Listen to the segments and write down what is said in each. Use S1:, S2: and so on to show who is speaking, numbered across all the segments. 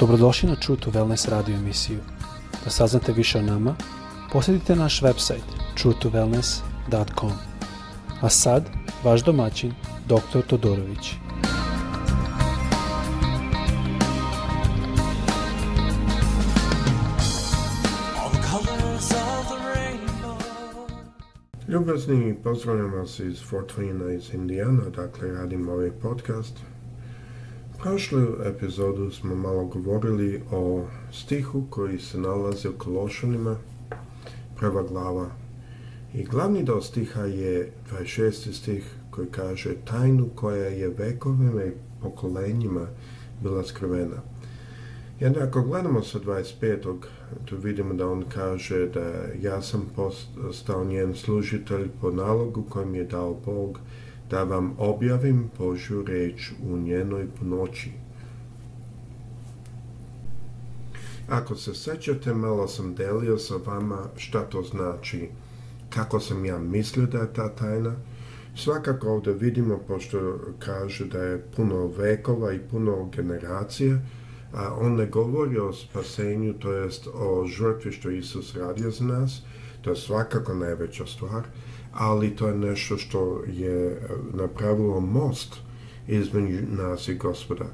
S1: Dobrodošli na True to Wellness radio emisiju. Da saznate više o nama, posjetite naš website truetowellness.com. A sad, vaš domaćin, dr. Todorović.
S2: Ljubazni, pozdravljam vas iz Fort Wayne iz Indijana, dakle radim ovaj podcast prošloj epizodu smo malo govorili o stihu koji se nalazi u Kološanima, prva glava. I glavni deo stiha je 26. stih koji kaže tajnu koja je vekovima i pokolenjima bila skrivena. Jer ako gledamo sa 25. tu vidimo da on kaže da ja sam postao njen služitelj po nalogu kojem je dao Bog da vam objavim Božju reč u njenoj noći. Ako se sećate, malo sam delio sa vama šta to znači, kako sam ja mislio da je ta tajna. Svakako ovde vidimo, pošto kaže da je puno vekova i puno generacija, a on ne govori o spasenju, to jest o žrtvi što Isus radio za nas, to je svakako najveća stvar, ali to je nešto što je eh, napravilo most između nas i gospoda,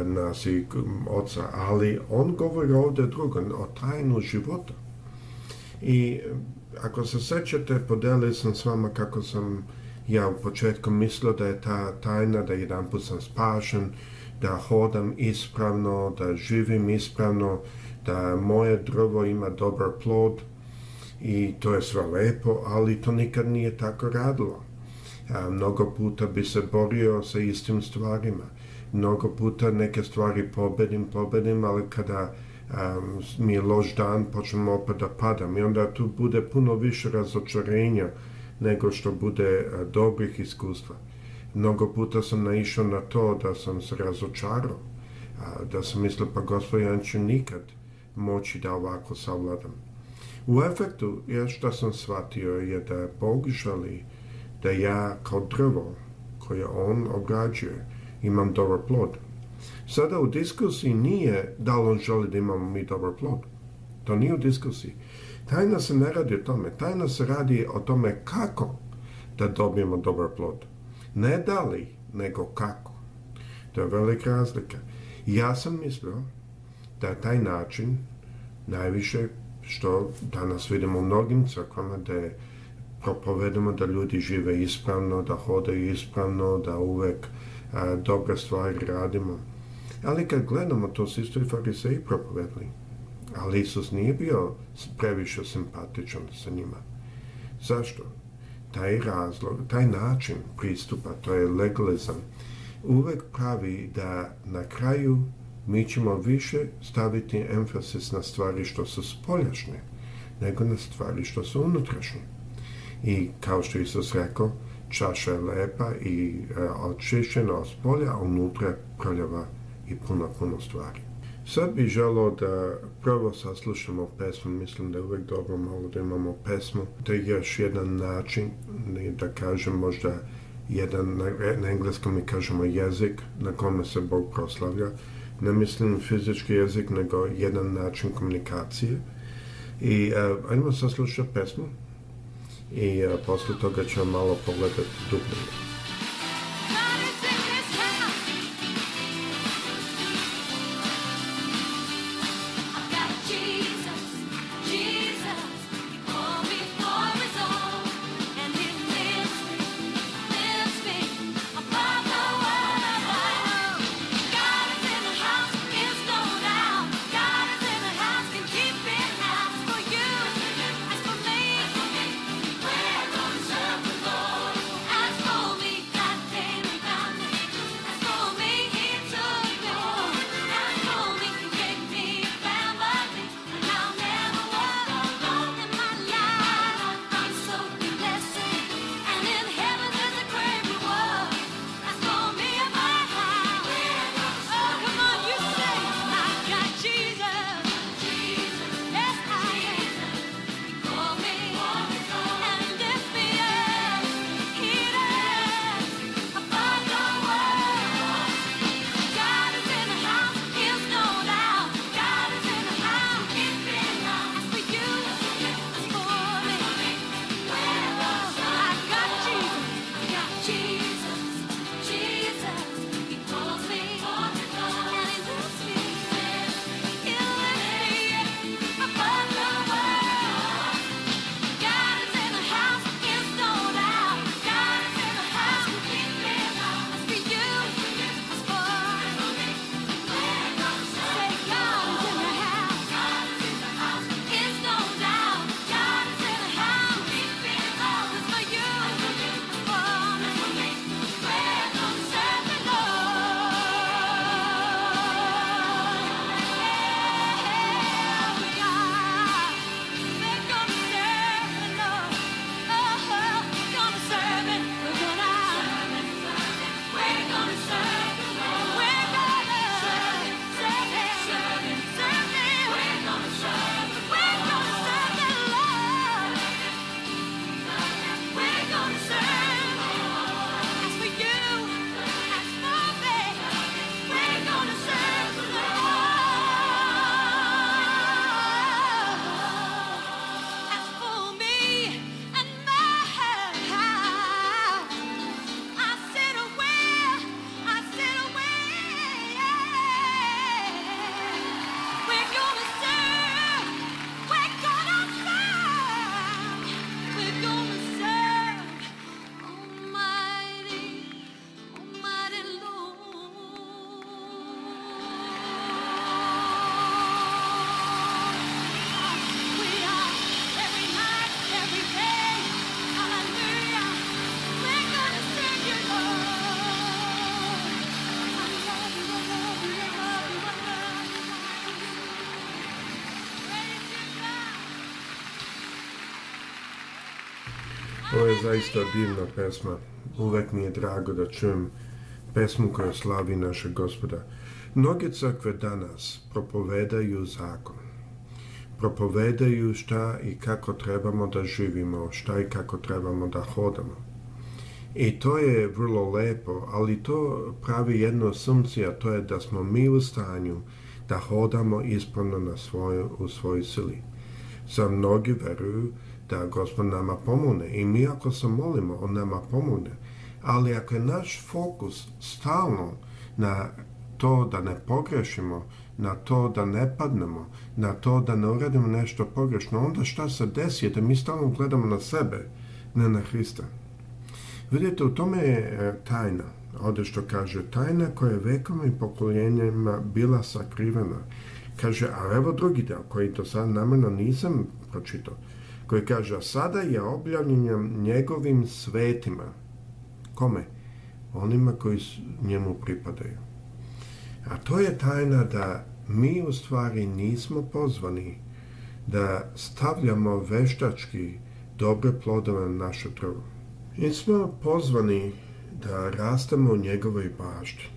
S2: eh, nas i mm, oca, ali on govori ovdje drugo, o tajnu života. I eh, ako se sećate, podelio sam s vama kako sam ja u početku mislio da je ta tajna, da jedan put sam spašen, da hodam ispravno, da živim ispravno, da moje drvo ima dobar plod, i to je sve lepo, ali to nikad nije tako radilo. A, mnogo puta bi se borio sa istim stvarima. Mnogo puta neke stvari pobedim, pobedim, ali kada um, mi je loš dan, počnemo opet da padam i onda tu bude puno više razočarenja nego što bude uh, dobrih iskustva. Mnogo puta sam naišao na to da sam se razočarao, uh, da sam mislio pa gospodin, ja nikad moći da ovako savladam. U efektu, ja što sam shvatio je da je da ja kao drvo koje on obrađuje imam dobar plod. Sada u diskusiji nije da li on želi da imamo mi dobar plod. To nije u diskusiji. Tajna se ne radi o tome. Tajna se radi o tome kako da dobijemo dobar plod. Ne da li, nego kako. To je velika razlika. Ja sam mislio da taj način najviše što danas vidimo u mnogim crkvama da je propovedamo da ljudi žive ispravno, da hodaju ispravno, da uvek a, e, dobre stvari radimo. Ali kad gledamo, to su isto i fariseji propovedali. Ali Isus nije bio previše simpatičan sa njima. Zašto? Taj razlog, taj način pristupa, to je legalizam, uvek pravi da na kraju mi ćemo više staviti emfasis na stvari što su spoljašnje, nego na stvari što su unutrašnje. I kao što Isus rekao, čaša je lepa i e, očišćena od spolja, a unutra je i puno, puno stvari. Sad bih želao da prvo saslušamo pesmu, mislim da je uvek dobro malo da imamo pesmu. To je još jedan način, da kažem možda jedan, na, na engleskom mi kažemo jezik na kome se Bog proslavlja, ne mislim fizički jezik, nego jedan način komunikacije. I uh, ajmo saslušati pesmu i uh, posle toga ćemo malo pogledati dublje. zaista divna pesma. Uvek mi je drago da čujem pesmu koja slavi našeg gospoda. Mnoge crkve danas propovedaju zakon. Propovedaju šta i kako trebamo da živimo, šta i kako trebamo da hodamo. I to je vrlo lepo, ali to pravi jedno sumcija, to je da smo mi u stanju da hodamo ispravno na svoju, u svojoj sili. Za mnogi veruju da Gospod nama pomune i mi ako se molimo, On nama pomune. Ali ako je naš fokus stalno na to da ne pogrešimo, na to da ne padnemo, na to da ne uradimo nešto pogrešno, onda šta se desi da mi stalno gledamo na sebe, ne na Hrista. Vidite, u tome je e, tajna, ovdje što kaže, tajna koja je vekom i pokoljenjima bila sakrivena. Kaže, a evo drugi deo, koji do sad namjerno nisam pročitao koji kaže, a sada je objavljen njegovim svetima. Kome? Onima koji njemu pripadaju. A to je tajna da mi u stvari nismo pozvani da stavljamo veštački dobre plodove na naše drvo. Mi smo pozvani da rastemo u njegovoj bašti.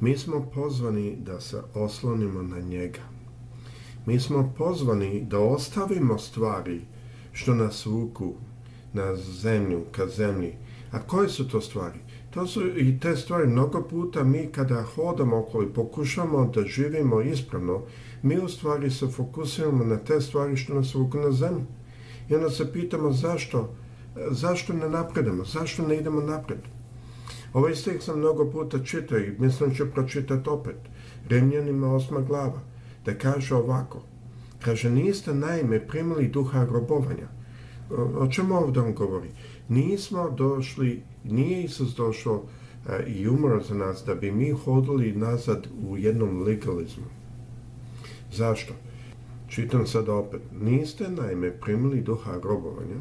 S2: Mi smo pozvani da se oslonimo na njega. Mi smo pozvani da ostavimo stvari što nas vuku na zemlju, ka zemlji. A koje su to stvari? To su i te stvari mnogo puta mi kada hodamo okolo i pokušamo da živimo ispravno, mi u stvari se fokusiramo na te stvari što nas vuku na zemlju. I onda se pitamo zašto, zašto ne napredamo, zašto ne idemo napred. Ovaj stih sam mnogo puta čitao i mislim da ću pročitati opet. Rimljanima osma glava da kaže ovako, kaže niste naime primili duha robovanja. O čemu ovdje on govori? Nismo došli, nije Isus došao e, i umro za nas da bi mi hodili nazad u jednom legalizmu. Zašto? Čitam sad opet. Niste naime primili duha robovanja,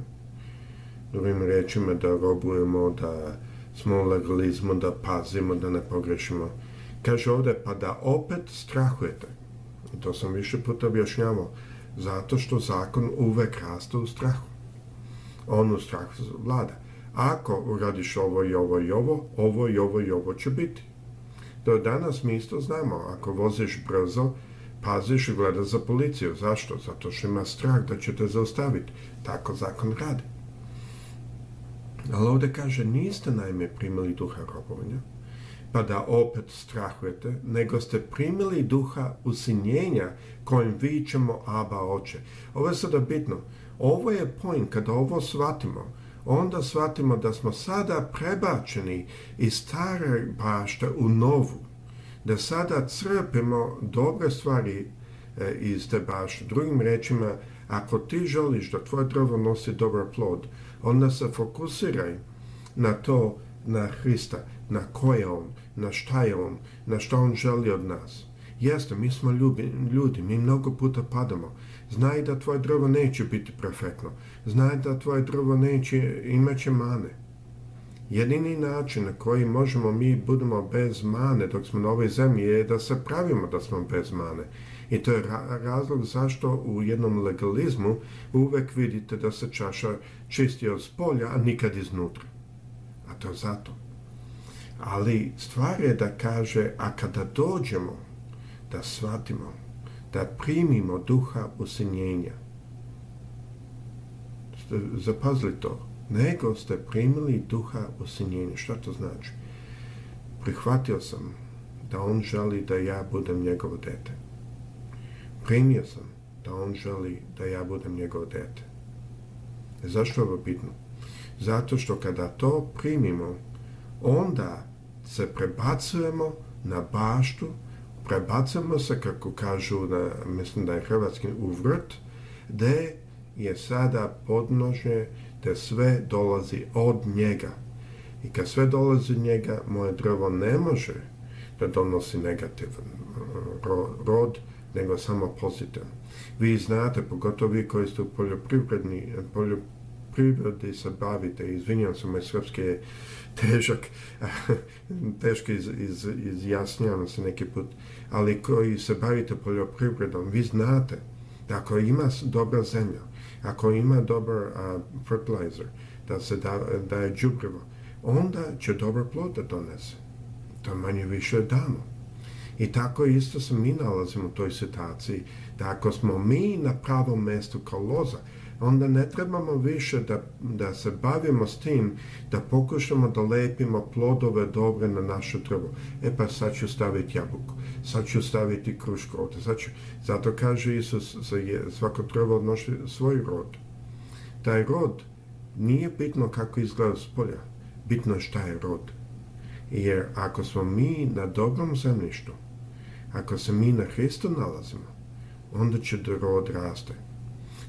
S2: drugim rečima da robujemo, da smo u legalizmu, da pazimo, da ne pogrešimo. Kaže ovde, pa da opet strahujete. I to sam više puta objašnjavao. Zato što zakon uvek raste u strahu. On u strahu vlada. Ako uradiš ovo i ovo i ovo, ovo i ovo i ovo će biti. Do danas mi isto znamo, ako voziš brzo, paziš i gledaš za policiju. Zašto? Zato što ima strah da će te zaustaviti. Tako zakon radi. Ali ovdje kaže, niste najme primili duha robovanja, pa da opet strahujete, nego ste primili duha usinjenja kojim vićemo Aba oče. Ovo je sada bitno. Ovo je point, kada ovo shvatimo, onda shvatimo da smo sada prebačeni iz stare bašte u novu. Da sada crpimo dobre stvari e, iz te bašte. Drugim rečima, ako ti želiš da tvoje drvo nosi dobar plod, onda se fokusiraj na to, na Hrista na ko je on, na šta je on, na šta on želi od nas. Jeste, mi smo ljubi, ljudi, mi mnogo puta padamo. Znaj da tvoje drvo neće biti perfektno. Znaj da tvoje drvo neće, imaće mane. Jedini način na koji možemo mi budemo bez mane dok smo na ovoj zemlji je da se pravimo da smo bez mane. I to je razlog zašto u jednom legalizmu uvek vidite da se čaša čisti od spolja, a nikad iznutra. A to zato. Ali stvar je da kaže, a kada dođemo, da shvatimo, da primimo duha usinjenja. Zapazli to. Nego ste primili duha usinjenja. Šta to znači? Prihvatio sam da on želi da ja budem njegovo dete. Primio sam da on želi da ja budem njegovo dete. Zašto je ovo bitno? Zato što kada to primimo, onda se prebacujemo na baštu, prebacujemo se, kako kažu, na, mislim da je hrvatski u vrt, gde je sada podnožje, te sve dolazi od njega. I kad sve dolazi od njega, moje drvo ne može da donosi negativan rod, nego samo pozitivan. Vi znate, pogotovo vi koji ste u poljoprivredni, poljoprivredni privredi se bavite, izvinjam se, moj srpski je težak, teško iz, iz, izjasnjam se neki put, ali koji se bavite poljoprivredom, vi znate da ako ima dobra zemlja, ako ima dobar a, fertilizer, da se da, daje džubrivo, onda će dobro plod da donese. To manje više damo. I tako isto se mi nalazimo u toj situaciji, da ako smo mi na pravom mestu kao loza, onda ne trebamo više da, da se bavimo s tim da pokušamo da lepimo plodove dobre na našu drvo. E pa sad ću staviti jabuku, sad ću staviti krušku ovde. Sad ću, zato kaže Isus, za svako drvo odnosi svoj rod. Taj rod nije bitno kako izgleda s polja, bitno je šta je rod. Jer ako smo mi na dobrom zemljištu, ako se mi na Hristu nalazimo, onda će rod raste.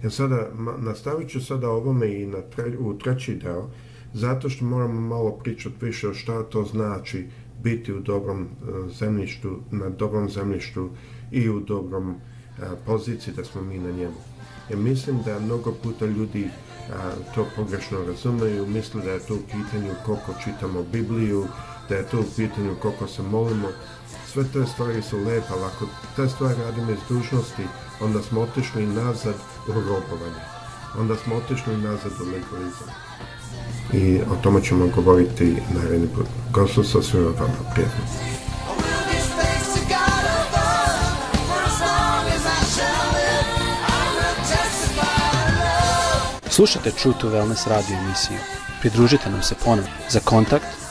S2: Ja sada, nastavit ću sada ovome i na tre, u treći deo, zato što moramo malo pričati više o šta to znači biti u dobrom e, zemljištu, na dobrom zemljištu i u dobrom a, e, poziciji da smo mi na njemu. Ja mislim da mnogo puta ljudi a, e, to pogrešno razumeju, misle da je to u pitanju koliko čitamo Bibliju, da je to u pitanju koliko se molimo, Sve te stvari su lepe, ali ako te stvari radimo iz dužnosti, onda smo otišli nazad u robovanje. Onda smo otišli nazad u legalizam. I o tome ćemo govoriti naredni put. Gostu sa svima vama, prijetno.
S1: Slušajte True to Wellness radio emisiju. Pridružite nam se ponovno. Za kontakt